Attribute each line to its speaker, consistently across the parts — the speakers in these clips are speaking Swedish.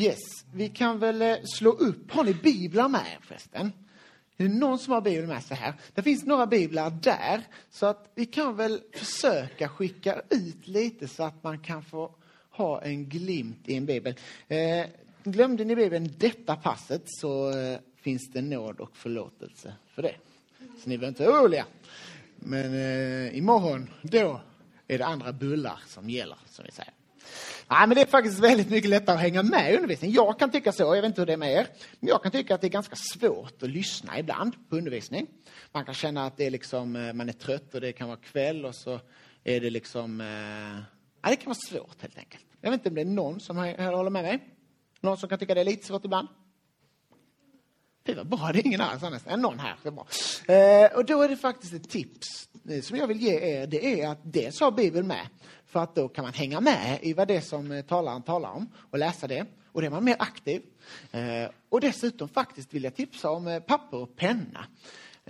Speaker 1: Yes, vi kan väl eh, slå upp. Har ni biblar med er förresten? Är det någon som har bibeln med sig här? Det finns några biblar där, så att vi kan väl försöka skicka ut lite så att man kan få ha en glimt i en bibel. Eh, glömde ni bibeln detta passet så eh, finns det nåd och förlåtelse för det. Så ni behöver inte vara oroliga. Men eh, imorgon, då är det andra bullar som gäller, som vi säger. Nej, men det är faktiskt väldigt mycket lättare att hänga med i undervisningen. Jag kan tycka så, jag vet inte hur det är med er. Men jag kan tycka att det är ganska svårt att lyssna ibland på undervisning. Man kan känna att det är liksom, eh, man är trött och det kan vara kväll och så är det liksom... Eh, ja, det kan vara svårt helt enkelt. Jag vet inte om det är någon som håller med mig? Någon som kan tycka det är lite svårt ibland? Det var bra, det är ingen alls annars. Någon här. Det bra. Eh, och då är det faktiskt ett tips som jag vill ge er. Det är att dels har Bibeln med. För att då kan man hänga med i vad det är som eh, talaren talar om och läsa det. Och då är man mer aktiv. Eh, och dessutom faktiskt vill jag tipsa om eh, papper och penna.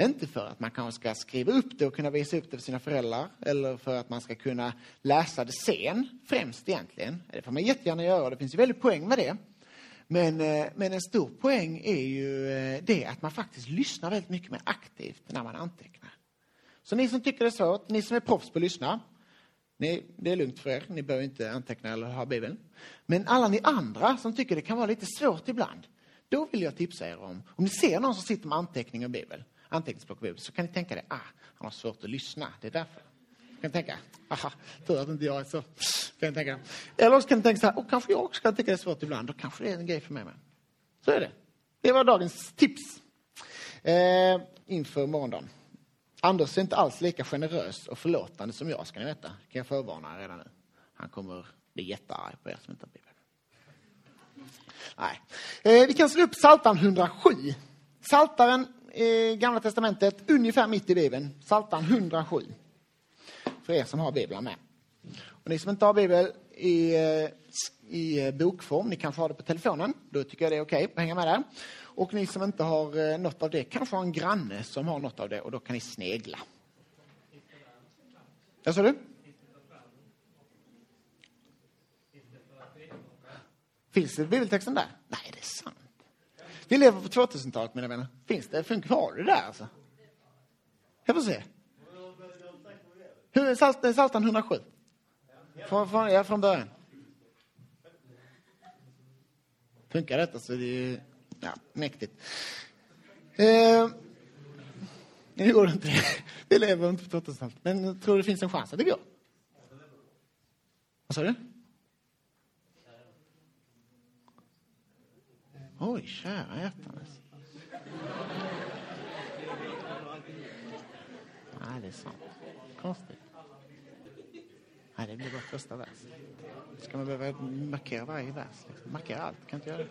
Speaker 1: Inte för att man kanske ska skriva upp det och kunna visa upp det för sina föräldrar eller för att man ska kunna läsa det sen, främst egentligen. Det får man jättegärna göra, och det finns ju väldigt poäng med det. Men, men en stor poäng är ju det att man faktiskt lyssnar väldigt mycket mer aktivt när man antecknar. Så ni som tycker det är svårt, ni som är proffs på att lyssna, ni, det är lugnt för er, ni behöver inte anteckna eller ha Bibeln. Men alla ni andra som tycker det kan vara lite svårt ibland, då vill jag tipsa er om, om ni ser någon som sitter med anteckning och Bibel, anteckningsblock och Bibel, så kan ni tänka det, ah, han har svårt att lyssna, det är därför. Kan tänka, aha, tur att inte jag är så. Kan tänka. Eller så kan ni tänka så här, och kanske jag också kan tycka det är svårt ibland, då kanske det är en grej för mig med. Så är det. Det var dagens tips eh, inför morgondagen. Anders är inte alls lika generös och förlåtande som jag, ska ni veta. kan jag förvarna redan nu. Han kommer bli jättearg på er som inte har Bibeln. Nej. Eh, vi kan slå upp Psaltaren 107. Saltaren i eh, Gamla Testamentet, ungefär mitt i Bibeln. Psaltaren 107 för er som har Bibeln med. Och ni som inte har Bibel i, eh, i eh, bokform, ni kanske har det på telefonen, då tycker jag det är okej okay att hänga med där. Och ni som inte har eh, något av det kanske har en granne som har något av det och då kan ni snegla. Vad sa du? Finns det bibeltexten där? Nej, det är sant. Vi lever på 2000-talet, mina vänner. Finns det? Funkar, har du det där alltså? Jag får se. Hur är salt, Saltan 107? Från, från, ja, från början. Funkar detta så det är ja, mäktigt. Eh, det går inte. Vi lever inte på 2000 Men jag tror det finns en chans att det går. Vad sa du? Oj, kära hjärtanes. Nej, det är sant. Konstigt. Nej, det blir bara första vers. Ska man behöva markera varje vers? Liksom? Markera allt, kan inte göra det.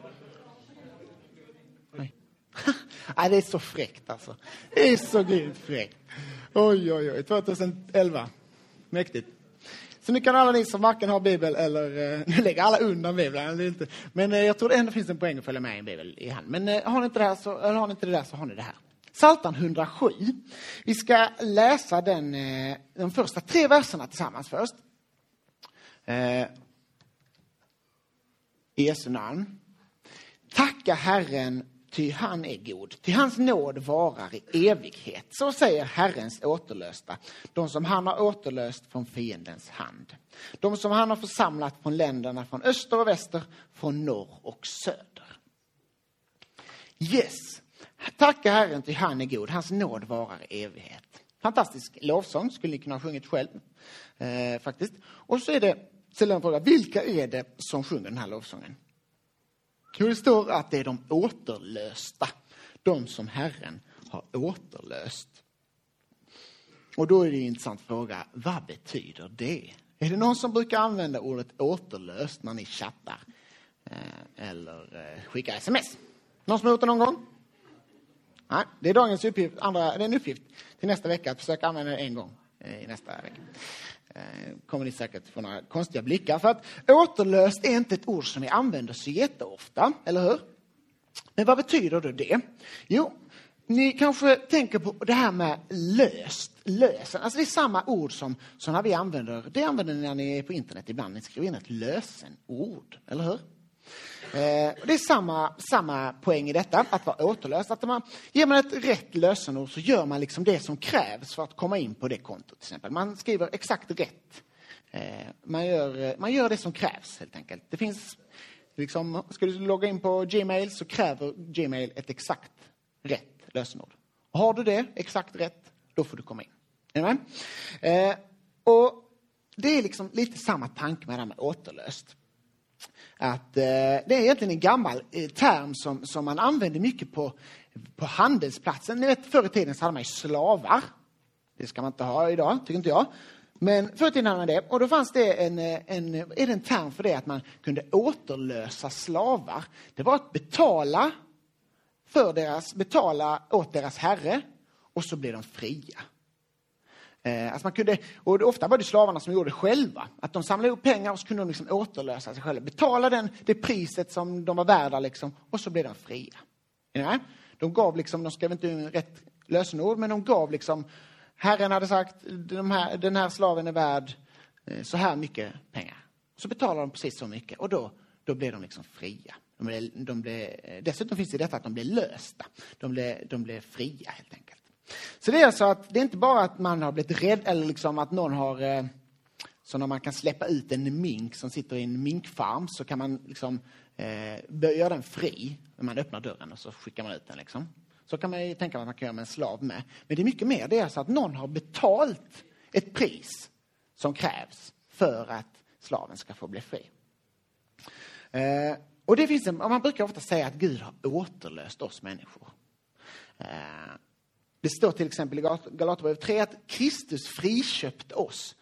Speaker 1: Nej. Det är så fräckt alltså. Det är så grymt fräckt. Oj, oj, oj. 2011. Mäktigt. Så nu kan alla ni som varken har bibel eller... Eh, nu lägger alla undan bibeln, inte. Men eh, jag tror det ändå finns en poäng att följa med i en bibel i hand. Men eh, har ni inte det, här så, eller har ni inte det där så har ni det här. Psaltaren 107. Vi ska läsa den, eh, de första tre verserna tillsammans först. Eh, I Jesu namn. Tacka Herren, ty han är god. till hans nåd varar i evighet. Så säger Herrens återlösta, de som han har återlöst från fiendens hand. De som han har församlat från länderna från öster och väster, från norr och söder. Yes, tacka Herren, ty han är god. Hans nåd varar i evighet. Fantastisk lovsång, skulle ni kunna ha sjungit själv. Eh, faktiskt. Och så är det ställer en fråga. Vilka är det som sjunger den här lovsången? Jo, det står att det är de återlösta. De som Herren har återlöst. Och då är det en intressant fråga. Vad betyder det? Är det någon som brukar använda ordet återlöst när ni chattar? Eh, eller eh, skickar sms? Någon som har gjort det någon gång? Nej, det är dagens uppgift, andra, det är en uppgift till nästa vecka att försöka använda det en gång eh, i nästa vecka. Eh, kommer ni säkert få några konstiga blickar. För att återlöst är inte ett ord som vi använder så jätteofta, eller hur? Men vad betyder då det? Jo, ni kanske tänker på det här med löst, lösen. Alltså det är samma ord som, som när vi använder, det använder ni när ni är på internet ibland. Ni skriver in ett lösenord, eller hur? Eh, det är samma, samma poäng i detta, att vara återlöst. Att man, ger man ett rätt lösenord så gör man liksom det som krävs för att komma in på det kontot. Till exempel. Man skriver exakt rätt. Eh, man, gör, eh, man gör det som krävs helt enkelt. Det finns, liksom, ska du logga in på Gmail så kräver Gmail ett exakt rätt lösenord. Har du det exakt rätt, då får du komma in. Är? Eh, och det är liksom lite samma tanke med det här med återlöst. Att, eh, det är egentligen en gammal eh, term som, som man använde mycket på, på handelsplatsen. Ni vet, förr i tiden så hade man ju slavar. Det ska man inte ha idag, tycker inte jag. Men förr i tiden hade man det. Och då fanns det en, eh, en, är det en term för det att man kunde återlösa slavar. Det var att betala, för deras, betala åt deras herre och så blev de fria. Eh, alltså man kunde, och ofta var det slavarna som gjorde det själva. Att de samlade ihop pengar och så kunde de liksom återlösa sig själva. Betala den, det priset som de var värda liksom, och så blev de fria. Ja? De gav liksom, de skrev inte in rätt lösenord, men de gav liksom, Herren hade sagt, de här, den här slaven är värd eh, så här mycket pengar. Så betalade de precis så mycket och då, då blev de liksom fria. De blev, de blev, eh, dessutom finns det detta att de blev lösta. De blev, de blev fria helt enkelt. Så det är så att det är inte bara att man har blivit rädd eller liksom att någon har eh, så när man kan släppa ut en mink som sitter i en minkfarm så kan man liksom eh, göra den fri. När man öppnar dörren och så skickar man ut den. Liksom. Så kan man ju tänka att man kan göra med en slav med. Men det är mycket mer. Det är så att någon har betalt ett pris som krävs för att slaven ska få bli fri. Eh, och det finns en, man brukar ofta säga att Gud har återlöst oss människor. Eh, det står till exempel i Galaterbrevet 3 att Kristus friköpte oss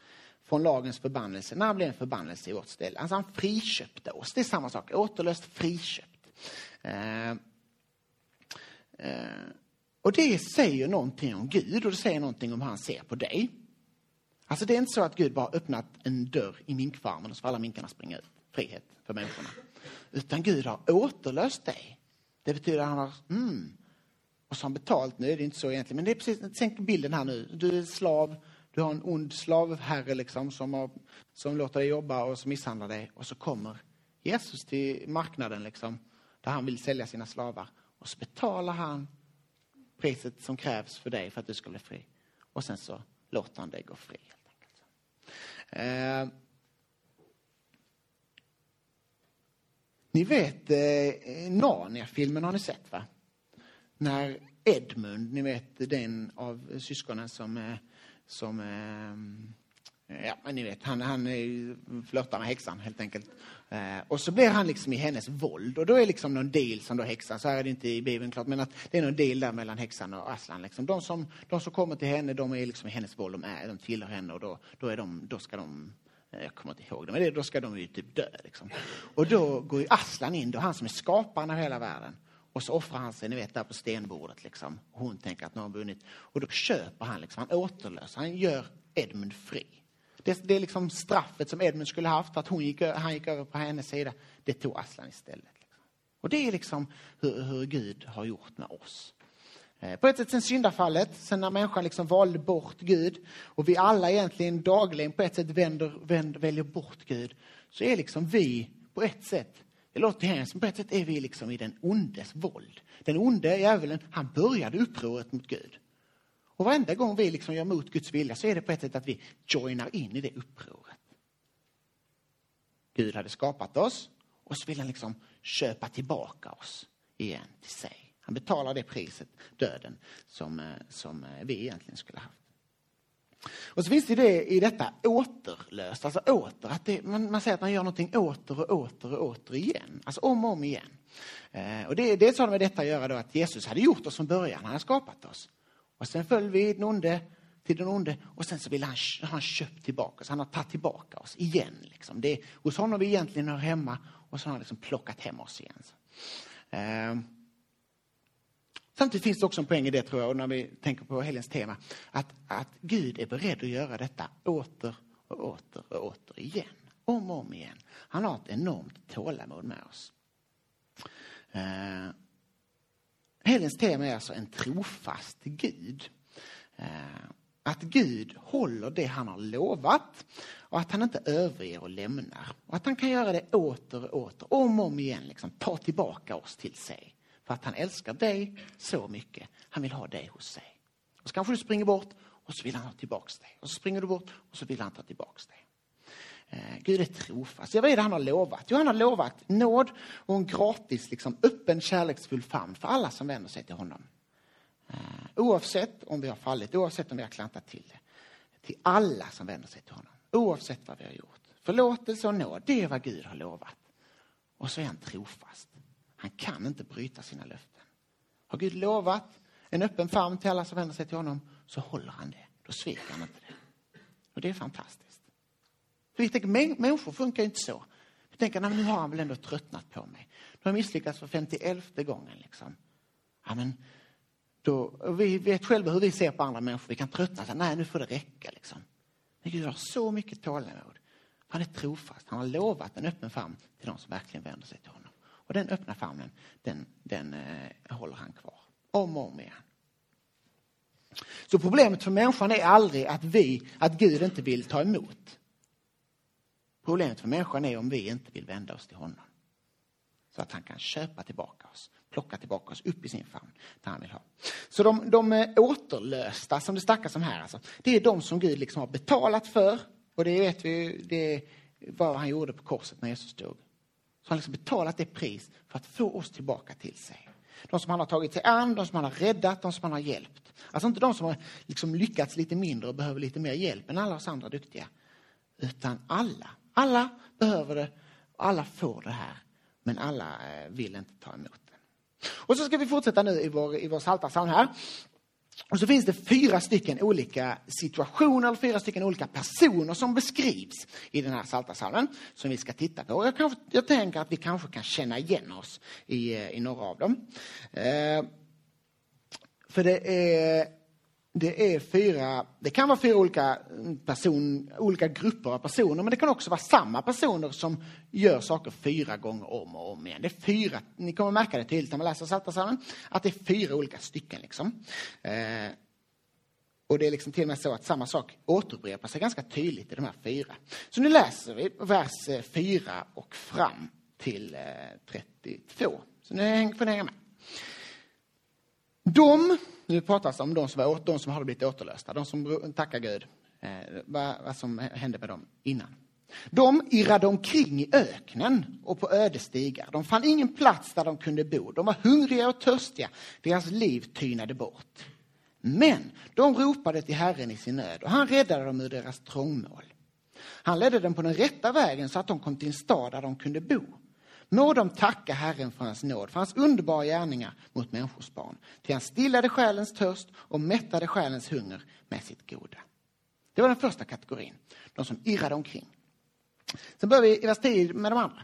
Speaker 1: från lagens förbannelse när han blev en förbannelse i vårt ställe. Alltså han friköpte oss. Det är samma sak, återlöst, friköpt. Eh, eh, och det säger någonting om Gud och det säger någonting om hur han ser på dig. Alltså det är inte så att Gud bara öppnat en dörr i minkfarmen och så får alla minkarna springa ut. Frihet för människorna. Utan Gud har återlöst dig. Det betyder att han har, mm, och så har han betalt. Nu är det inte så egentligen, men det är precis, tänk bilden här nu. Du är slav, du har en ond slavherre liksom som, har, som låter dig jobba och som misshandlar dig. Och så kommer Jesus till marknaden liksom, där han vill sälja sina slavar. Och så betalar han priset som krävs för dig för att du ska bli fri. Och sen så låter han dig gå fri. Helt enkelt. Eh, ni vet eh, Narnia-filmen har ni sett va? När Edmund, ni vet den av syskonen som, som mm, ja, ni vet, han, han flörtar med häxan helt enkelt. Eh, och så blir han liksom i hennes våld och då är liksom någon deal som då häxan, så här är det inte i Bibeln klart, men att det är någon deal där mellan häxan och Aslan. Liksom. De, som, de som kommer till henne, de är liksom i hennes våld, de, är, de tillhör henne och då, då, är de, då ska de eh, jag kommer inte ihåg det, men det, då ska de ju typ dö. Liksom. Och då går ju Aslan in, då han som är skaparen av hela världen. Och så offrar han sig, ni vet, där på stenbordet. Liksom. hon tänker att nu har vunnit. Och då köper han, liksom, han återlöser, han gör Edmund fri. Det, det är liksom straffet som Edmund skulle haft för att hon gick, han gick över på hennes sida. Det tog Aslan istället. Liksom. Och det är liksom hur, hur Gud har gjort med oss. Eh, på ett sätt sen syndafallet, sen när människan liksom valde bort Gud och vi alla egentligen dagligen på ett sätt vänder, vänder, väljer bort Gud, så är liksom vi på ett sätt det låter hemskt, men på ett sätt är vi liksom i den ondes våld. Den onde djävulen, han började upproret mot Gud. Och varenda gång vi liksom gör mot Guds vilja så är det på ett sätt att vi joinar in i det upproret. Gud hade skapat oss och så vill han liksom köpa tillbaka oss igen till sig. Han betalar det priset, döden, som, eh, som eh, vi egentligen skulle ha haft. Och så finns det det i detta återlöst, alltså åter, att det, man, man, säger att man gör någonting åter och åter och åter igen, alltså om och om igen. Eh, och det, dels har med detta att göra då att Jesus hade gjort oss från början, han hade skapat oss. Och sen föll vi den onde, till den onde och sen så vill han, han köpt tillbaka oss, han har tagit tillbaka oss igen. Liksom. Det är hos honom vi egentligen hör hemma och så har han liksom plockat hem oss igen. Eh, Samtidigt finns det också en poäng i det tror jag, när vi tänker på helgens tema, att, att Gud är beredd att göra detta åter och åter och åter igen. Om och om igen. Han har ett enormt tålamod med oss. Eh, helgens tema är alltså en trofast Gud. Eh, att Gud håller det han har lovat och att han inte överger och lämnar. Och att han kan göra det åter och åter, om och om igen, liksom, ta tillbaka oss till sig. För att han älskar dig så mycket. Han vill ha dig hos sig. Och så kanske du springer bort och så vill han ha tillbaks dig. Och så springer du bort och så vill han ta tillbaks dig. Eh, Gud är trofast. Ja, vad är det han har lovat? Jo, han har lovat nåd och en gratis, liksom, öppen, kärleksfull famn för alla som vänder sig till honom. Eh, oavsett om vi har fallit, oavsett om vi har klantat till det. Till alla som vänder sig till honom. Oavsett vad vi har gjort. Förlåtelse och nåd, det är vad Gud har lovat. Och så är han trofast. Han kan inte bryta sina löften. Har Gud lovat en öppen famn till alla som vänder sig till honom så håller han det. Då sviker han inte det. Och det är fantastiskt. För vi tänker, människor funkar inte så. Vi tänker, nu har han väl ändå tröttnat på mig. Nu har jag misslyckats för 51 gången. Liksom. Ja, men då, vi vet själva hur vi ser på andra människor. Vi kan tröttna och säga, nej nu får det räcka. Liksom. Men Gud har så mycket tålamod. Han är trofast. Han har lovat en öppen famn till de som verkligen vänder sig till honom. Och den öppna famnen, den, den eh, håller han kvar. Om och om igen. Så problemet för människan är aldrig att vi, att Gud inte vill ta emot. Problemet för människan är om vi inte vill vända oss till honom. Så att han kan köpa tillbaka oss, plocka tillbaka oss upp i sin famn där han vill ha. Så de, de eh, återlösta som det snackas om här, alltså, det är de som Gud liksom har betalat för. Och det vet vi, det är vad han gjorde på korset när Jesus dog. Så han har liksom betalat det pris för att få oss tillbaka till sig. De som han har tagit sig an, de som han har räddat, de som han har hjälpt. Alltså inte de som har liksom lyckats lite mindre och behöver lite mer hjälp än alla oss andra duktiga. Utan alla. Alla behöver det, alla får det här. Men alla eh, vill inte ta emot det. Och så ska vi fortsätta nu i vår, i vår saltarsalm här. Och så finns det fyra stycken olika situationer, eller fyra stycken olika personer som beskrivs i den här saltarsalmen som vi ska titta på. Jag, kanske, jag tänker att vi kanske kan känna igen oss i, eh, i några av dem. Eh, för det är det är fyra, det kan vara fyra olika, person, olika grupper av personer, men det kan också vara samma personer som gör saker fyra gånger om och om igen. Det är fyra, ni kommer märka det tydligt när man läser Psaltarpsalmen, att det är fyra olika stycken. Liksom. Eh, och det är liksom till och med så att samma sak återupprepar sig ganska tydligt i de här fyra. Så nu läser vi vers eh, 4 och fram till eh, 32. Så nu får ni hänga med. De nu pratas det om de som, var, de som hade blivit återlösta, de som tackar Gud. Eh, vad, vad som hände med dem innan. De irrade omkring i öknen och på öde stigar. De fann ingen plats där de kunde bo. De var hungriga och törstiga. Deras liv tynade bort. Men de ropade till Herren i sin nöd och han räddade dem ur deras trångmål. Han ledde dem på den rätta vägen så att de kom till en stad där de kunde bo. Må de tacka Herren för hans nåd, för hans underbara gärningar mot människors barn. Till han stillade själens törst och mättade själens hunger med sitt goda. Det var den första kategorin, de som irrade omkring. Sen börjar vi i vers 10 med de andra.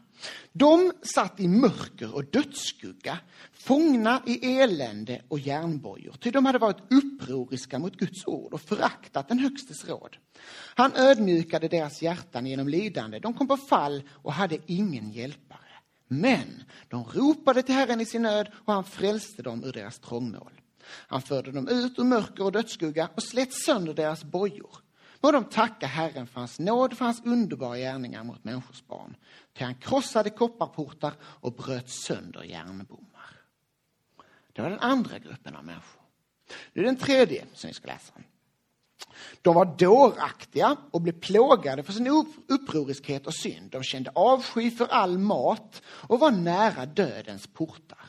Speaker 1: De satt i mörker och dödsskugga, fångna i elände och järnbojor, ty de hade varit upproriska mot Guds ord och föraktat den Högstes råd. Han ödmjukade deras hjärtan genom lidande, de kom på fall och hade ingen hjälpare. Men de ropade till Herren i sin nöd och han frälste dem ur deras trångmål. Han förde dem ut ur mörker och dödsskugga och slet sönder deras bojor. Må de tacka Herren för hans nåd, för hans underbara gärningar mot människors barn. Till han krossade kopparportar och bröt sönder järnbommar. Det var den andra gruppen av människor. Det är den tredje som vi ska läsa. om. De var dåraktiga och blev plågade för sin upproriskhet och synd. De kände avsky för all mat och var nära dödens portar.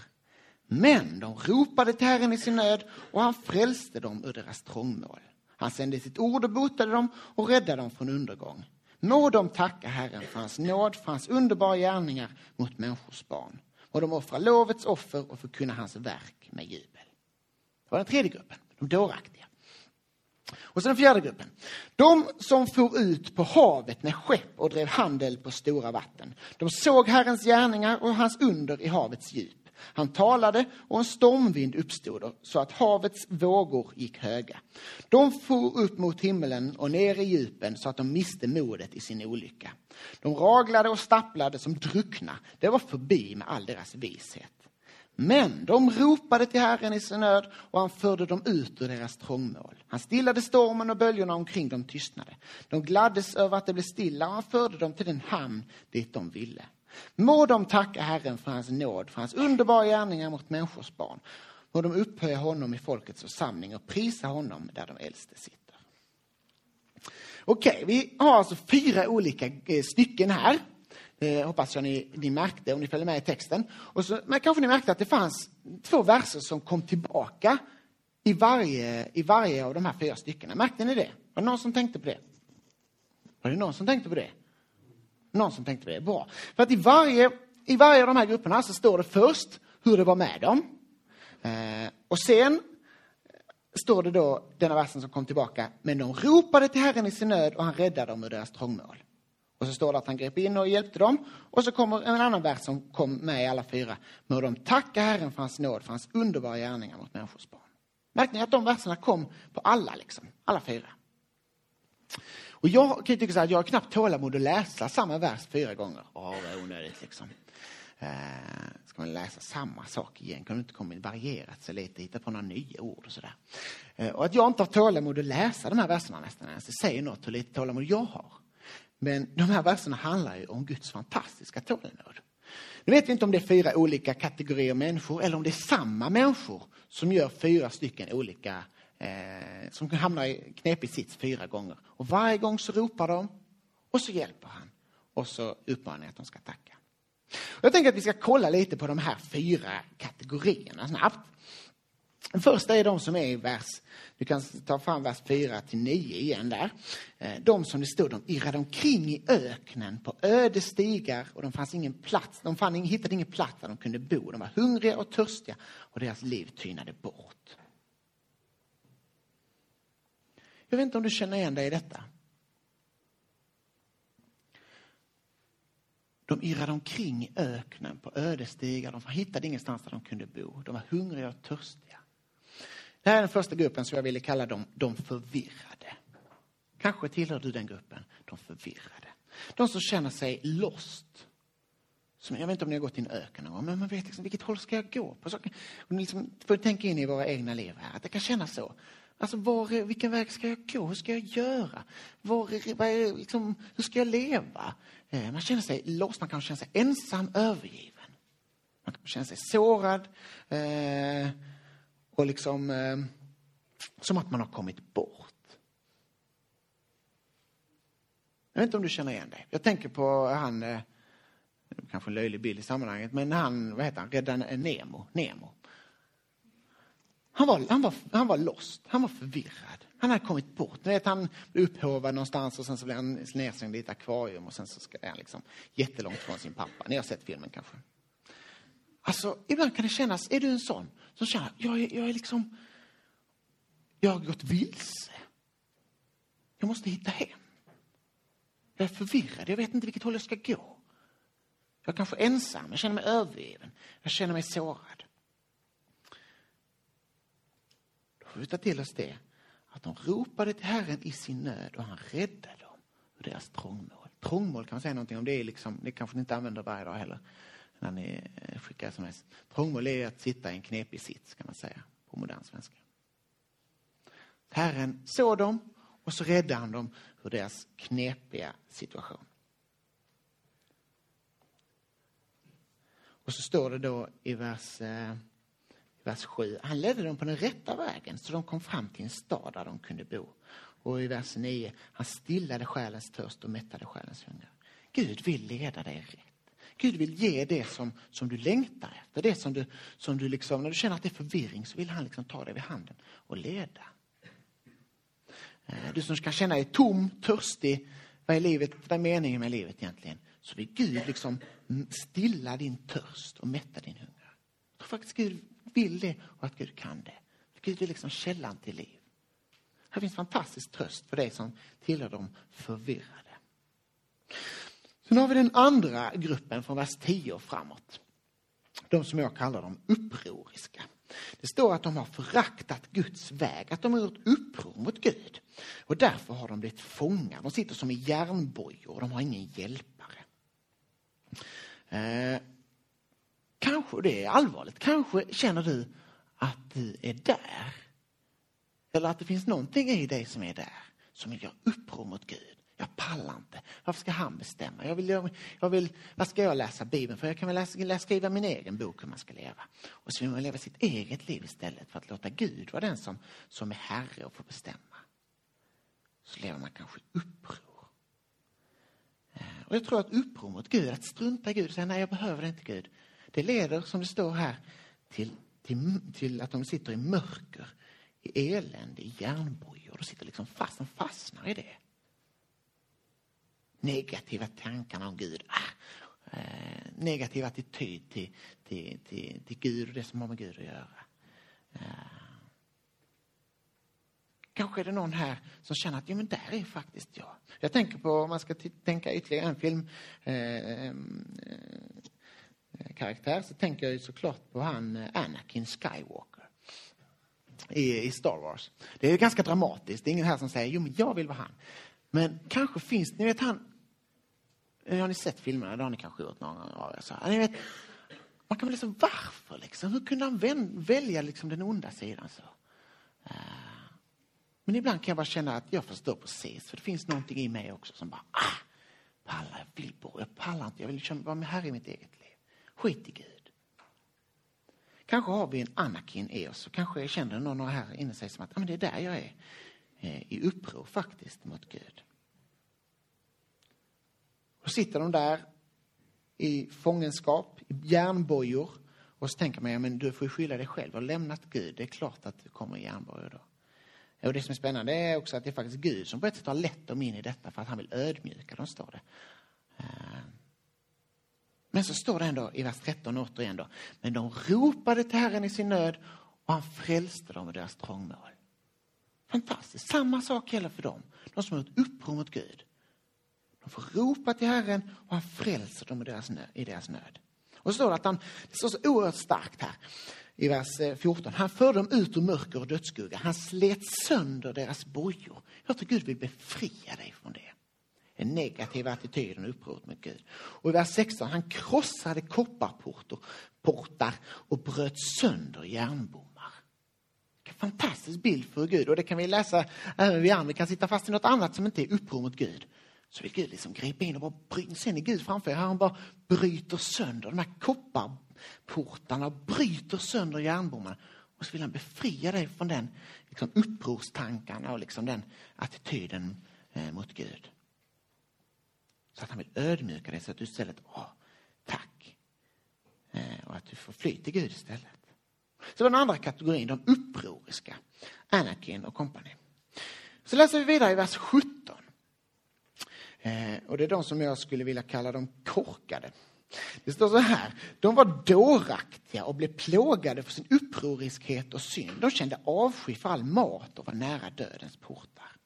Speaker 1: Men de ropade till Herren i sin nöd och han frälste dem ur deras trångmål. Han sände sitt ord och botade dem och räddade dem från undergång. Må de tacka Herren för hans nåd, för hans underbara gärningar mot människors barn. Må de offra lovets offer och förkunna hans verk med jubel. Det var den tredje gruppen, de dåraktiga. Och så den fjärde gruppen. De som for ut på havet med skepp och drev handel på stora vatten. De såg Herrens gärningar och hans under i havets djup. Han talade och en stormvind uppstod så att havets vågor gick höga. De for upp mot himmelen och ner i djupen så att de miste modet i sin olycka. De raglade och stapplade som druckna. Det var förbi med all deras vishet. Men de ropade till Herren i sin nöd och han förde dem ut ur deras trångmål. Han stillade stormen och böljorna omkring dem tystnade. De gladdes över att det blev stilla och han förde dem till den hamn dit de ville. Må de tacka Herren för hans nåd, för hans underbara gärningar mot människors barn. Må de upphöja honom i folkets församling och prisa honom där de äldste sitter. Okej, vi har alltså fyra olika eh, stycken här. Eh, hoppas jag ni, ni märkte om ni följer med i texten. Och så, men kanske ni märkte att det fanns två verser som kom tillbaka i varje, i varje av de här fyra styckena. Märkte ni det? Var det någon som tänkte på det? Var det någon som tänkte på det? Någon som tänkte på det? Bra. För att i varje, i varje av de här grupperna så står det först hur det var med dem. Eh, och sen står det då, denna versen som kom tillbaka, men de ropade till Herren i sin nöd och han räddade dem ur deras trångmål. Och så står det att han grep in och hjälpte dem. Och så kommer en annan vers som kom med i alla fyra. Må de tacka Herren för hans nåd, för hans underbara gärningar mot människors barn. Märkte ni att de verserna kom på alla, liksom, alla fyra? Och jag kan tycka så här, jag har knappt tålamod att läsa samma vers fyra gånger. Åh, vad onödigt liksom. Eh, ska man läsa samma sak igen? Kan du inte komma varierat sig lite, hitta på några nya ord och sådär. Eh, och att jag inte har tålamod att läsa de här verserna nästan ens, det säger något hur lite tålamod jag har. Men de här verserna handlar ju om Guds fantastiska tålamod. Nu vet vi inte om det är fyra olika kategorier människor eller om det är samma människor som gör fyra stycken olika, eh, som hamnar i knepig sits fyra gånger. Och varje gång så ropar de och så hjälper han. Och så uppmanar att de ska tacka. Jag tänker att vi ska kolla lite på de här fyra kategorierna snabbt. Den första är de som är i vers, du kan ta fram vers 4 till 9 igen där. Eh, de som det stod, de irrade omkring i öknen på öde stigar och de fanns ingen plats, de fann, hittade ingen plats där de kunde bo. De var hungriga och törstiga och deras liv tynade bort. Jag vet inte om du känner igen dig i detta. De irrade omkring i öknen på ödestigar. De hittade ingenstans där de kunde bo. De var hungriga och törstiga. Det här är den första gruppen som jag ville kalla dem de förvirrade. Kanske tillhör du den gruppen, de förvirrade. De som känner sig lost. Som, jag vet inte om ni har gått i en öken någon men man vet liksom, vilket håll ska jag gå på? Så, och liksom, får tänka in i våra egna liv här, att det kan kännas så. Alltså, var, vilken väg ska jag gå? Hur ska jag göra? Var, var, liksom, hur ska jag leva? Eh, man känner sig lost, man kan känna sig ensam, övergiven. Man kan känna sig sårad eh, och liksom eh, som att man har kommit bort. Jag vet inte om du känner igen dig. Jag tänker på han, eh, kanske en löjlig bild i sammanhanget, men han, vad heter han, Redan eh, Nemo. Nemo. Han var, han, var, han var lost, han var förvirrad. Han hade kommit bort. Ni vet, han blev upphovad någonstans och sen så blev han nedslängd i ett akvarium och sen så är han liksom jättelångt från sin pappa. Ni har sett filmen kanske? Alltså, ibland kan det kännas, är du en sån som känner, jag är, jag är liksom, jag har gått vilse. Jag måste hitta hem. Jag är förvirrad, jag vet inte vilket håll jag ska gå. Jag är kanske ensam, jag känner mig övergiven, jag känner mig sårad. Då får vi ta till oss det att de ropade till Herren i sin nöd och han räddade dem ur deras trångmål. Trångmål kan man säga någonting om, det är liksom, det kanske ni inte använder varje dag heller när ni eh, skickar sms. Trångmål är att sitta i en knepig sits kan man säga på modern svenska. Herren såg dem och så räddade han dem ur deras knepiga situation. Och så står det då i vers eh, vers 7. Han ledde dem på den rätta vägen så de kom fram till en stad där de kunde bo. Och i vers 9. Han stillade själens törst och mättade själens hunger. Gud vill leda dig rätt. Gud vill ge det som, som du längtar efter. Det som du, som du liksom, när du känner att det är förvirring så vill han liksom ta dig vid handen och leda. Eh, du som kan känna dig tom, törstig. Vad är, livet, vad är meningen med livet egentligen? Så vill Gud liksom stilla din törst och mätta din hunger. Jag tror faktiskt Gud vill det och att Gud kan det. Gud är liksom källan till liv. Här finns fantastisk tröst för dig som tillhör de förvirrade. Sen har vi den andra gruppen från vers 10 och framåt. De som jag kallar de upproriska. Det står att de har föraktat Guds väg, att de har gjort uppror mot Gud. Och därför har de blivit fångar. De sitter som i järnbojor och de har ingen hjälpare. Eh, kanske, och det är allvarligt, kanske känner du att du är där. Eller att det finns någonting i dig som är där, som gör uppror mot Gud. Jag pallar inte. Varför ska han bestämma? Jag vill, jag, vill, vad ska jag läsa Bibeln för? Jag kan väl läsa, skriva min egen bok hur man ska leva. Och så vill man leva sitt eget liv istället för att låta Gud vara den som, som är herre och får bestämma. Så lever man kanske i uppror. Eh, och jag tror att uppror mot Gud, att strunta i Gud och säga nej jag behöver inte Gud. Det leder, som det står här, till, till, till att de sitter i mörker, i elände, i järnbojor. De sitter liksom fast, de fastnar i det negativa tankarna om Gud. Ah, eh, negativ attityd till, till, till, till Gud och det som har med Gud att göra. Eh, kanske är det någon här som känner att ja, men där är faktiskt jag. Jag tänker på, om man ska tänka ytterligare en film eh, eh, karaktär så tänker jag ju såklart på han eh, Anakin Skywalker i, Star Wars. Det är ganska dramatiskt. Det är ingen här som säger jo men jag vill vara han. Men kanske finns ni vet han Eh, har ni sett filmerna? Det har ni kanske gjort någon gång. Så, ni vet, man kan väl liksom, varför liksom? Hur kunde han välja liksom den onda sidan så? Uh, men ibland kan jag bara känna att jag förstår precis, för det finns någonting i mig också som bara, ah, pallar, jag vill bo, jag pallar inte, jag vill liksom vara med här i mitt eget liv. Skit i Gud. Kanske har vi en Anakin i oss, och kanske känner någon här inne sig som att ah, men det är där jag är, eh, i uppror faktiskt mot Gud. Då sitter de där i fångenskap, i järnbojor. Och så tänker man, ja, men du får skylla dig själv. Du har lämnat Gud. Det är klart att du kommer i järnbojor då. Och det som är spännande är också att det är faktiskt Gud som på ett sätt har lett dem in i detta för att han vill ödmjuka dem, står det. Eh. Men så står det ändå i vers 13 återigen då. Men de ropade till Herren i sin nöd och han frälste dem ur deras trångmål. Fantastiskt. Samma sak gäller för dem. De som har gjort uppror mot Gud. De får ropa till Herren och han frälser dem i deras nöd. I deras nöd. Och så står det att han, det står så oerhört starkt här i vers eh, 14. Han förde dem ut ur mörker och dödsskugga. Han slet sönder deras bojor. Jag tror Gud vill befria dig från det. En negativ attityd och upproret mot Gud. Och i vers 16, han krossade kopparportar och bröt sönder järnbommar. Vilken fantastisk bild för Gud. Och det kan vi läsa även vi andra. Vi kan sitta fast i något annat som inte är uppror mot Gud så vill Gud liksom gripa in och bara bryta. Sen är Gud framför er. Han bara bryter sönder de här kopparportarna, bryter sönder järnbommarna. Och så vill han befria dig från den liksom, upprorstankarna och liksom den attityden eh, mot Gud. Så att han vill ödmjuka dig så att du istället, åh, tack. Eh, och att du får fly till Gud istället. Så den andra kategorin, de upproriska. Anakin och kompani. Så läser vi vidare i vers 17. Eh, och det är de som jag skulle vilja kalla de korkade. Det står så här, de var dåraktiga och blev plågade för sin upproriskhet och synd. De kände avsky för all mat och var nära dödens portar.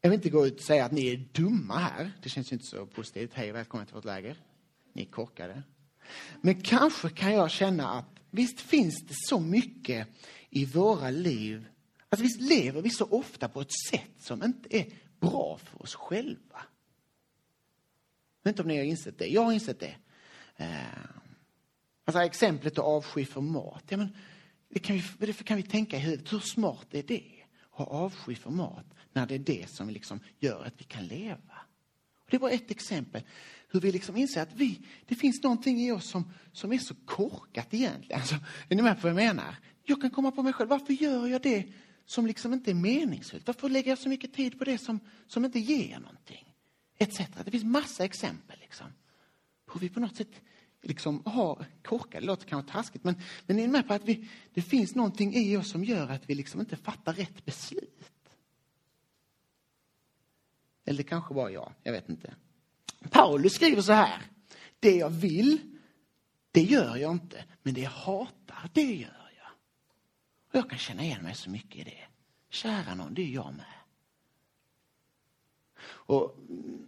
Speaker 1: Jag vill inte gå ut och säga att ni är dumma här. Det känns inte så positivt. Hej, välkommen till vårt läger. Ni är korkade. Men kanske kan jag känna att visst finns det så mycket i våra liv. Alltså visst lever vi så ofta på ett sätt som inte är bra för oss själva. Jag vet inte om ni har insett det. Jag har insett det. Eh, alltså exemplet avsky för mat. Ja, men det kan, vi, det kan vi tänka i huvudet. Hur smart är det? Att ha avsky för mat när det är det som liksom gör att vi kan leva. Och det var ett exempel hur vi liksom inser att vi, det finns någonting i oss som, som är så korkat egentligen. Alltså, är ni med på vad jag menar? Jag kan komma på mig själv. Varför gör jag det som liksom inte är meningsfullt? Varför lägger jag så mycket tid på det som, som inte ger någonting? Etc. Det finns massa exempel. Liksom. Hur vi på något sätt liksom har korkade, det låter kanske taskigt, men, men ni är med på att vi, det finns någonting i oss som gör att vi liksom inte fattar rätt beslut. Eller det kanske var jag, jag vet inte. Paulus skriver så här. Det jag vill, det gör jag inte. Men det jag hatar, det gör och jag kan känna igen mig så mycket i det. Kära någon, det är jag med. Och, mm,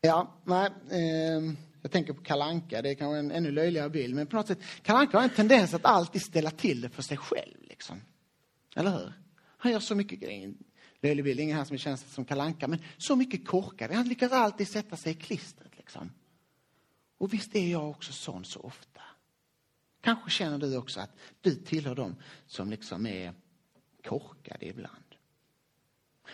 Speaker 1: ja, nej, eh, jag tänker på Kalanka. det är kanske en ännu löjligare bild, men på något sätt, Kalanka har en tendens att alltid ställa till det för sig själv. Liksom. Eller hur? Han gör så mycket grejer. Löjlig bild, ingen här som känns som Kalanka, men så mycket korkade. Han lyckas alltid sätta sig i klistret. Liksom. Och visst är jag också sån så ofta. Kanske känner du också att du tillhör dem som liksom är korkade ibland.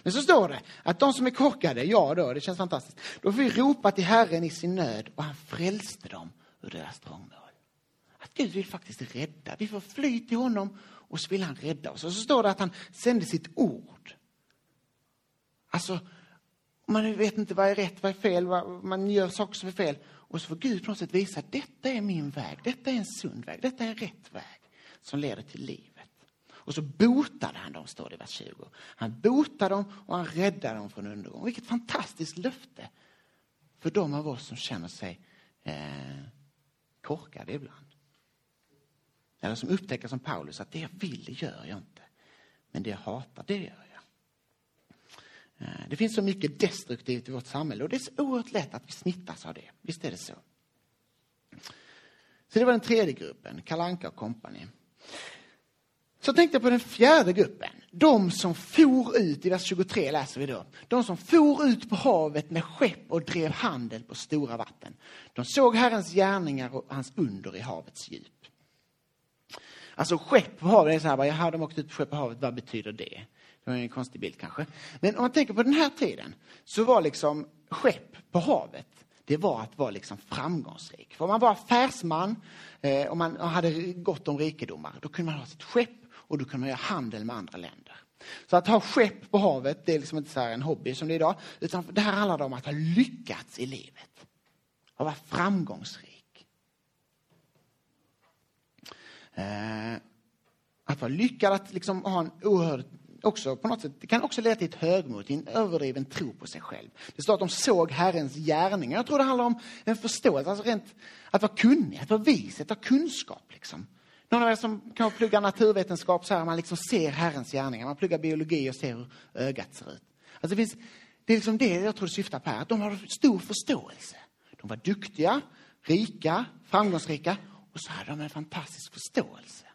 Speaker 1: Men så står det att de som är korkade, ja då, det känns fantastiskt. Då får vi ropa till Herren i sin nöd och han frälste dem ur deras trångmål. Att Gud vill faktiskt rädda. Vi får fly till honom och så vill han rädda oss. Och så står det att han sände sitt ord. Alltså, man vet inte vad är rätt, vad är fel, vad, man gör saker som är fel. Och så får Gud på något sätt visa att detta är min väg, detta är en sund väg, detta är rätt väg som leder till livet. Och så botade han dem, står det i vers 20. Han botade dem och han räddade dem från undergång. Vilket fantastiskt löfte för de av oss som känner sig eh, korkade ibland. Eller som upptäcker som Paulus att det jag vill, det gör jag inte. Men det jag hatar, det gör jag. Eh, det finns så mycket destruktivt i vårt samhälle och det är så oerhört lätt att vi smittas av det. Visst är det så? Så det var den tredje gruppen, Kalanka och kompani. Så tänkte jag på den fjärde gruppen. De som for ut, i vers 23 läser vi då. De som for ut på havet med skepp och drev handel på stora vatten. De såg Herrens gärningar och hans under i havets djup. Alltså skepp på havet, är så här, jaha, de åkte ut på skepp på havet, vad betyder det? Det var en konstig bild kanske. Men om man tänker på den här tiden så var liksom skepp på havet, det var att vara liksom framgångsrik. För om man var affärsman eh, och man hade gott om rikedomar, då kunde man ha sitt skepp och då kunde man göra handel med andra länder. Så att ha skepp på havet, det är liksom inte så en hobby som det är idag, utan det här handlar om att ha lyckats i livet. Att vara framgångsrik. Eh, att vara lyckad, att liksom ha en oerhörd också på något sätt, det kan också leda till ett högmod, till en överdriven tro på sig själv. Det står att de såg Herrens gärningar. Jag tror det handlar om en förståelse, alltså rent att vara kunnig, att vara vis, att ha kunskap. Liksom. Någon av er som kan plugga naturvetenskap så här, man liksom ser Herrens gärningar. Man pluggar biologi och ser hur ögat ser ut. Alltså det, finns, det är liksom det jag tror det syftar på här, att de har stor förståelse. De var duktiga, rika, framgångsrika och så hade de en fantastisk förståelse.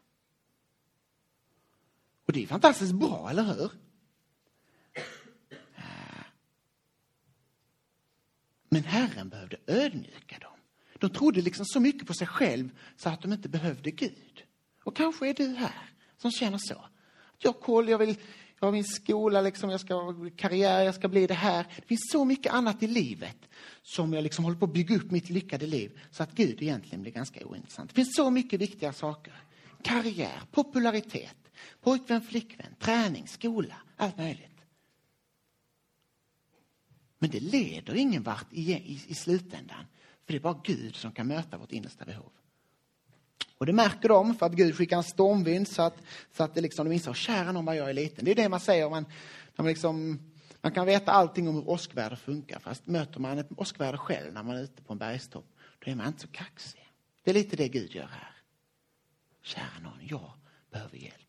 Speaker 1: Och det är fantastiskt bra, eller hur? Ah. Men Herren behövde ödmjuka dem. De trodde liksom så mycket på sig själv så att de inte behövde Gud. Och kanske är du här som känner så. Jag koll, jag vill, jag har min skola, liksom, jag ska ha karriär, jag ska bli det här. Det finns så mycket annat i livet som jag liksom håller på att bygga upp mitt lyckade liv så att Gud egentligen blir ganska ointressant. Det finns så mycket viktiga saker. Karriär, popularitet, pojkvän, flickvän, träning, skola, allt möjligt. Men det leder ingen vart i, i, i slutändan. För det är bara Gud som kan möta vårt innersta behov. Och det märker de för att Gud skickar en stormvind så att, så att det liksom, de inser, kära någon vad jag är liten. Det är det man säger om man, man, liksom, man kan veta allting om hur åskväder funkar. Fast möter man ett åskväder själv när man är ute på en bergstopp, då är man inte så kaxig. Det är lite det Gud gör här. Kära någon, jag behöver hjälp.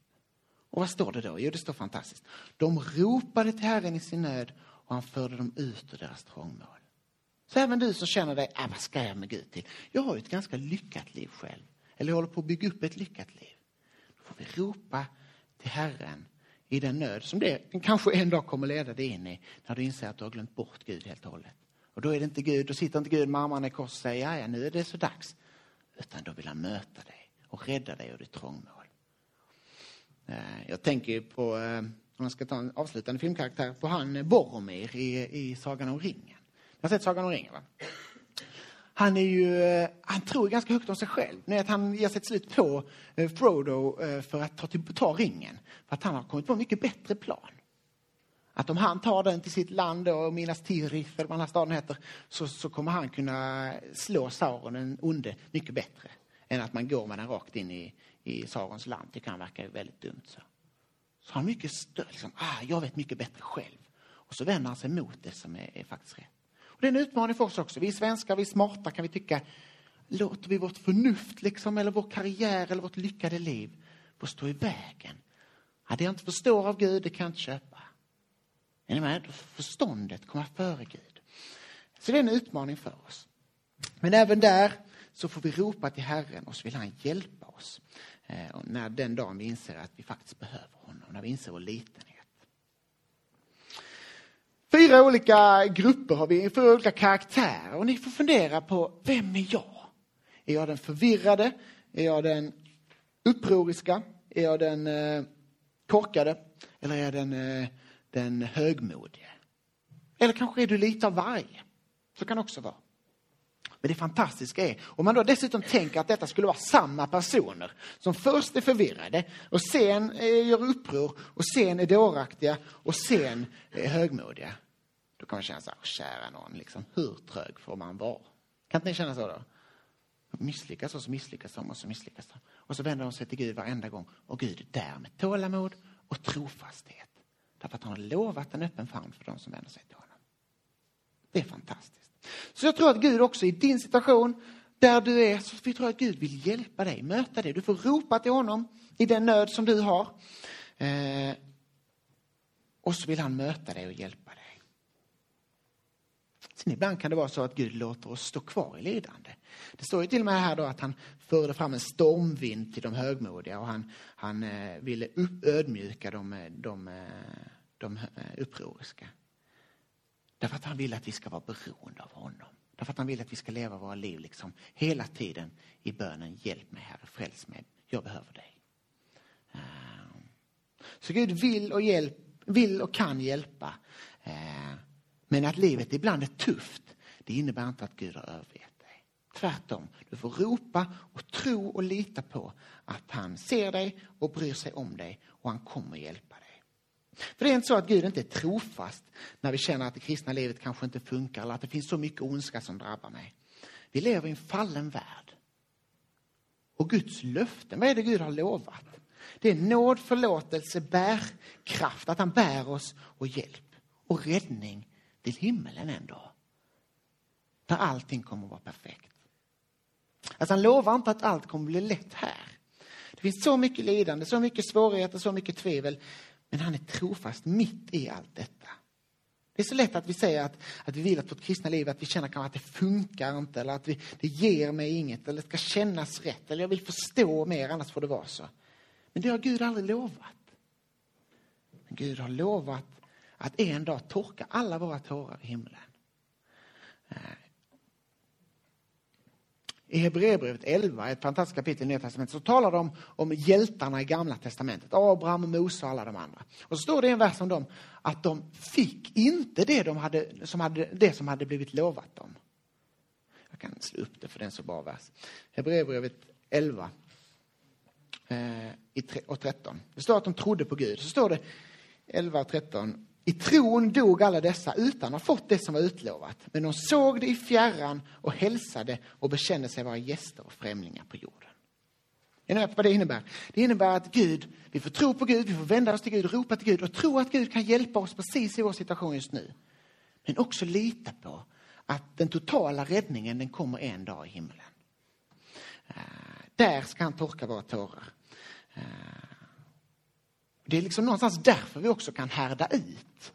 Speaker 1: Och vad står det då? Jo, det står fantastiskt. De ropade till Herren i sin nöd och han förde dem ut ur deras trångmål. Så även du som känner dig, ah, vad ska jag med Gud till? Jag har ju ett ganska lyckat liv själv. Eller jag håller på att bygga upp ett lyckat liv. Då får vi ropa till Herren i den nöd som det kanske en dag kommer leda dig in i när du inser att du har glömt bort Gud helt och hållet. Och då är det inte Gud, då sitter inte Gud med armarna i kors och säger, ja, ja, nu är det så dags. Utan då vill han möta dig och rädda dig ur ditt trångmål. Eh, jag tänker på, eh, om jag ska ta en avslutande filmkaraktär, på han Boromir i, i Sagan om ringen. Ni har sett Sagan om ringen va? Han, är ju, eh, han tror ganska högt om sig själv. Ni att han ger sig till slut på Frodo för att ta, till, ta ringen. För att han har kommit på en mycket bättre plan. Att om han tar den till sitt land och Minas Tirith, eller vad den här staden heter, så, så kommer han kunna slå Sauron, den onde, mycket bättre. Än att man går med den rakt in i, i Sarons land. Det kan verka väldigt dumt. Så, så han mycket stöd, liksom, ah, jag vet mycket bättre själv. Och så vänder han sig mot det som är, är faktiskt rätt. Och det är en utmaning för oss också. Vi svenskar, vi är smarta kan vi tycka. Låter vi vårt förnuft liksom, eller vår karriär eller vårt lyckade liv få stå i vägen? Ja, det jag inte förstår av Gud, det kan jag inte köpa. Är ni med? Förståndet kommer före Gud. Så det är en utmaning för oss. Men även där så får vi ropa till Herren och så vill han hjälpa oss. Eh, när den dagen vi inser att vi faktiskt behöver honom, när vi inser vår litenhet. fyra olika grupper har vi, fyra olika karaktärer och ni får fundera på, vem är jag? Är jag den förvirrade? Är jag den upproriska? Är jag den eh, korkade? Eller är jag den, eh, den högmodige? Eller kanske är du lite av varje. Så kan det också vara. Men det fantastiska är, om man då dessutom tänker att detta skulle vara samma personer som först är förvirrade och sen eh, gör uppror och sen är dåraktiga och sen är högmodiga. Då kan man känna så här, kära någon, liksom, hur trög får man vara? Kan inte ni känna så då? Misslyckas och så misslyckas de och så misslyckas de. Och så vänder de sig till Gud varenda gång. Och Gud är där med tålamod och trofasthet. Därför att han har lovat en öppen famn för de som vänder sig till honom. Det är fantastiskt. Så jag tror att Gud också i din situation, där du är, så vi tror att Gud vill hjälpa dig, möta dig. Du får ropa till honom i den nöd som du har. Eh, och så vill han möta dig och hjälpa dig. Sen ibland kan det vara så att Gud låter oss stå kvar i lidande. Det står ju till och med här då att han förde fram en stormvind till de högmodiga och han, han eh, ville upp, ödmjuka de, de, eh, de, de upproriska. Därför att han vill att vi ska vara beroende av honom. Därför att han vill att vi ska leva våra liv liksom hela tiden i bönen. Hjälp mig Herre, fräls mig, jag behöver dig. Ehm. Så Gud vill och, hjälp, vill och kan hjälpa. Ehm. Men att livet ibland är tufft, det innebär inte att Gud har övergett dig. Tvärtom, du får ropa och tro och lita på att han ser dig och bryr sig om dig och han kommer hjälpa dig. För det är inte så att Gud inte är trofast när vi känner att det kristna livet kanske inte funkar eller att det finns så mycket ondska som drabbar mig. Vi lever i en fallen värld. Och Guds löften, vad är det Gud har lovat? Det är nåd, förlåtelse, bärkraft, att han bär oss och hjälp och räddning till himmelen en dag. Där allting kommer att vara perfekt. Alltså han lovar inte att allt kommer att bli lätt här. Det finns så mycket lidande, så mycket svårigheter, så mycket tvivel. Men han är trofast mitt i allt detta. Det är så lätt att vi säger att, att vi vill att vårt kristna liv, att vi känner att det funkar inte, eller att vi, det ger mig inget, eller det ska kännas rätt, eller jag vill förstå mer, annars får det vara så. Men det har Gud aldrig lovat. Men Gud har lovat att en dag torka alla våra tårar i himlen. Eh, i Hebreerbrevet 11, ett fantastiskt kapitel i Nya Testamentet, så talar de om hjältarna i Gamla Testamentet. Abraham, Mose och alla de andra. Och så står det en vers om dem, att de fick inte det, de hade, som, hade, det som hade blivit lovat dem. Jag kan slå upp det för den så bra vers. Hebreerbrevet 11 eh, och 13. Det står att de trodde på Gud. Så står det 11 och 13. I tron dog alla dessa utan att ha fått det som var utlovat. Men de såg det i fjärran och hälsade och bekände sig vara gäster och främlingar på jorden. Är ni med på vad det innebär? Det innebär att Gud, vi får tro på Gud, vi får vända oss till Gud, ropa till Gud och tro att Gud kan hjälpa oss precis i vår situation just nu. Men också lita på att den totala räddningen den kommer en dag i himlen. Eh, där ska han torka våra tårar. Eh, det är liksom någonstans därför vi också kan härda ut.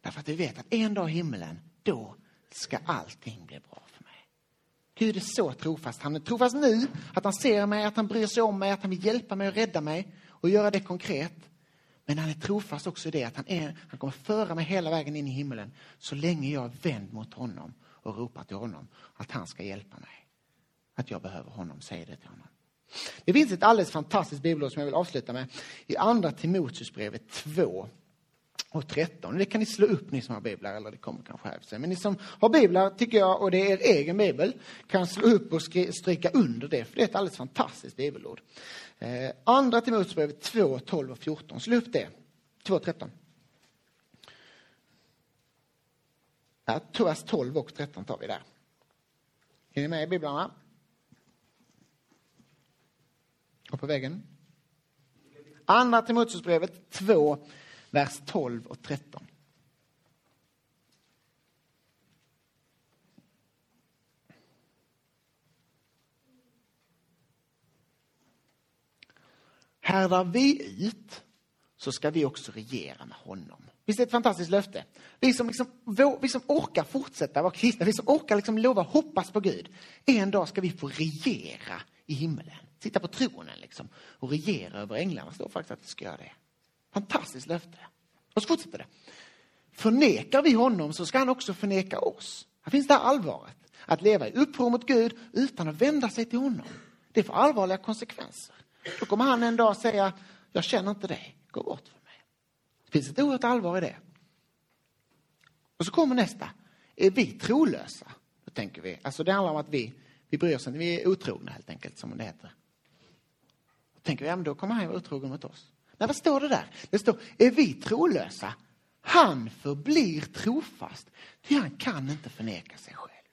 Speaker 1: Därför att vi vet att en dag i himlen, då ska allting bli bra för mig. Gud är så trofast. Han är trofast nu, att han ser mig, att han bryr sig om mig, att han vill hjälpa mig och rädda mig och göra det konkret. Men han är trofast också i det att han, är, han kommer föra mig hela vägen in i himlen så länge jag är vänd mot honom och ropar till honom att han ska hjälpa mig. Att jag behöver honom, säger det till honom. Det finns ett alldeles fantastiskt bibelord som jag vill avsluta med i andra Timoteusbrevet 2 och 13. Det kan ni slå upp ni som har biblar, eller det kommer kanske här sen. Men ni som har biblar, tycker jag, och det är er egen bibel, kan slå upp och stryka under det, för det är ett alldeles fantastiskt bibelord. Eh, andra Timoteusbrevet 2, 12 och 14. Slå upp det. 2, och 13. Ja, 12 och 13 tar vi där. Är ni med i biblarna? Och på väggen? Andra Timoteusbrevet 2, vers 12 och 13. Härdar vi ut så ska vi också regera med honom. Visst är det ett fantastiskt löfte? Vi som, liksom, vi som orkar fortsätta vara kristna, vi som orkar liksom lova hoppas på Gud. En dag ska vi få regera i himlen sitta på tronen liksom, och regera över änglarna. Står faktiskt att det ska göra det. Fantastiskt löfte. Och så fortsätter det. förnekar vi honom så ska han också förneka oss. Här finns det här allvaret. Att leva i uppror mot Gud utan att vända sig till honom. Det får allvarliga konsekvenser. Då kommer han en dag säga, jag känner inte dig, gå bort från mig. Det finns ett oerhört allvar i det. Och så kommer nästa, är vi trolösa? Då tänker vi, alltså det handlar om att vi, vi bryr oss inte, vi är otrogna helt enkelt som det heter. Då tänker vi, ja men då kommer han vara otrogen mot oss. Nej, vad står det där? Det står, är vi trolösa? Han förblir trofast, ty han kan inte förneka sig själv.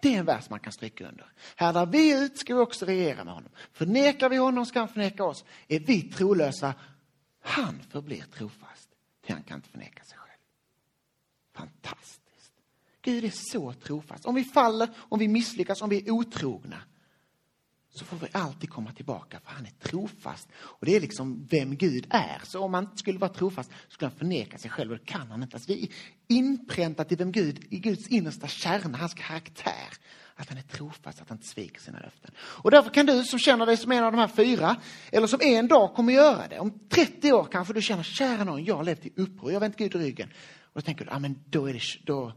Speaker 1: Det är en vers man kan stryka under. Här där vi är ut ska vi också regera med honom. Förnekar vi honom ska han förneka oss. Är vi trolösa, han förblir trofast, ty han kan inte förneka sig själv. Fantastiskt. Gud är så trofast. Om vi faller, om vi misslyckas, om vi är otrogna, så får vi alltid komma tillbaka för han är trofast. Och det är liksom vem Gud är. Så om han inte skulle vara trofast skulle han förneka sig själv och det kan han inte. Alltså det är inpräntat i vem Gud, i Guds innersta kärna, hans karaktär. Att han är trofast, att han inte sviker sina löften. Och därför kan du som känner dig som en av de här fyra, eller som en dag kommer göra det, om 30 år kanske du känner, kära någon, jag har levt i uppror, jag har vänt Gud ryggen. Och då tänker du, ah, men då är det, då,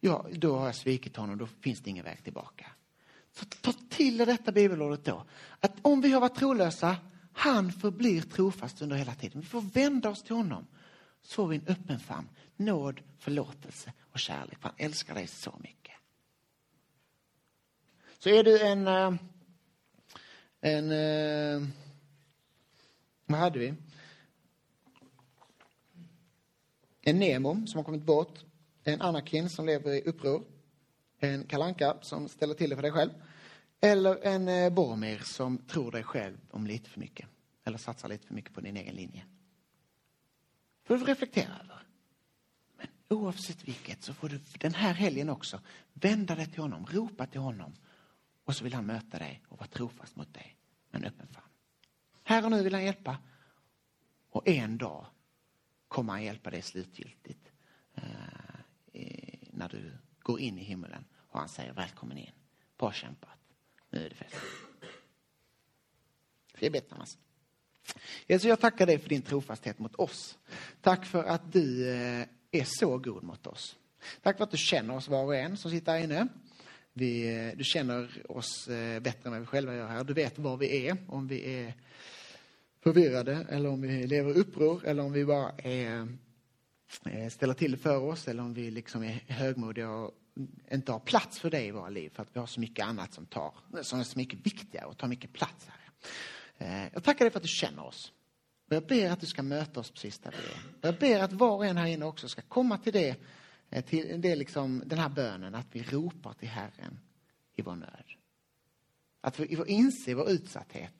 Speaker 1: ja, då har jag svikit honom, då finns det ingen väg tillbaka. Så ta till er detta bibelordet då. Att om vi har varit trolösa, han förblir trofast under hela tiden. Vi får vända oss till honom. Så får vi en öppen famn, nåd, förlåtelse och kärlek. För han älskar dig så mycket. Så är du en... Eh, en... Eh, vad hade vi? En Nemo som har kommit bort. En Anakin som lever i uppror. En kalanka som ställer till det för dig själv. Eller en eh, Boromir som tror dig själv om lite för mycket. Eller satsar lite för mycket på din egen linje. får du reflektera över. Men oavsett vilket så får du den här helgen också vända dig till honom, ropa till honom. Och så vill han möta dig och vara trofast mot dig med en öppen famn. Här och nu vill han hjälpa. Och en dag kommer han hjälpa dig slutgiltigt. Eh, när du går in i himlen och han säger välkommen in. Bra kämpat. Nu är det fest. Vi ber tillsammans. Jesus, jag tackar dig för din trofasthet mot oss. Tack för att du eh, är så god mot oss. Tack för att du känner oss var och en som sitter här inne. Vi, eh, du känner oss eh, bättre än vad vi själva gör här. Du vet var vi är, om vi är förvirrade eller om vi lever i uppror eller om vi bara är, Eh, ställer till det för oss eller om vi liksom är högmodiga och inte har plats för dig i våra liv för att vi har så mycket annat som, tar, som är så mycket viktigare och tar mycket plats här. Eh, jag tackar dig för att du känner oss. Och jag ber att du ska möta oss precis där vi är. Jag ber att var och en här inne också ska komma till det, eh, till det liksom, den här bönen, att vi ropar till Herren i vår nöd. Att vi får inse vår utsatthet.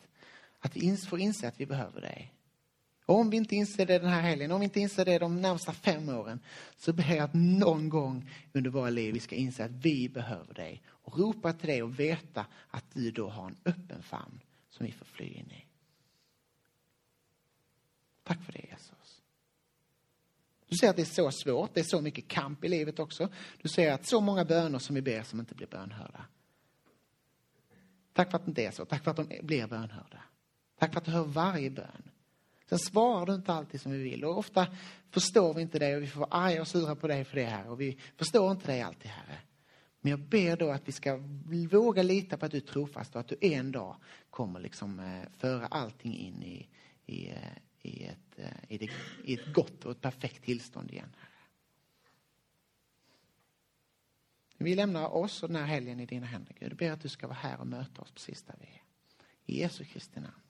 Speaker 1: Att vi får inse att vi behöver dig. Och om vi inte inser det den här helgen, om vi inte inser det de närmsta fem åren, så ber jag att någon gång under våra liv vi ska inse att vi behöver dig och ropa till dig och veta att du då har en öppen famn som vi får fly in i. Tack för det Jesus. Du ser att det är så svårt, det är så mycket kamp i livet också. Du ser att så många böner som vi ber som inte blir bönhörda. Tack för att det inte är så, tack för att de blir bönhörda. Tack för att du hör varje bön. Sen svarar du inte alltid som vi vill och ofta förstår vi inte det och vi får vara arga och sura på dig för det här och vi förstår inte dig alltid Herre. Men jag ber då att vi ska våga lita på att du är trofast och att du en dag kommer liksom eh, föra allting in i, i, eh, i, ett, eh, i, det, i ett gott och ett perfekt tillstånd igen. Herre. Vi lämnar oss och den här helgen i dina händer, Gud. Jag ber att du ska vara här och möta oss precis där vi är. I Jesu Kristi namn.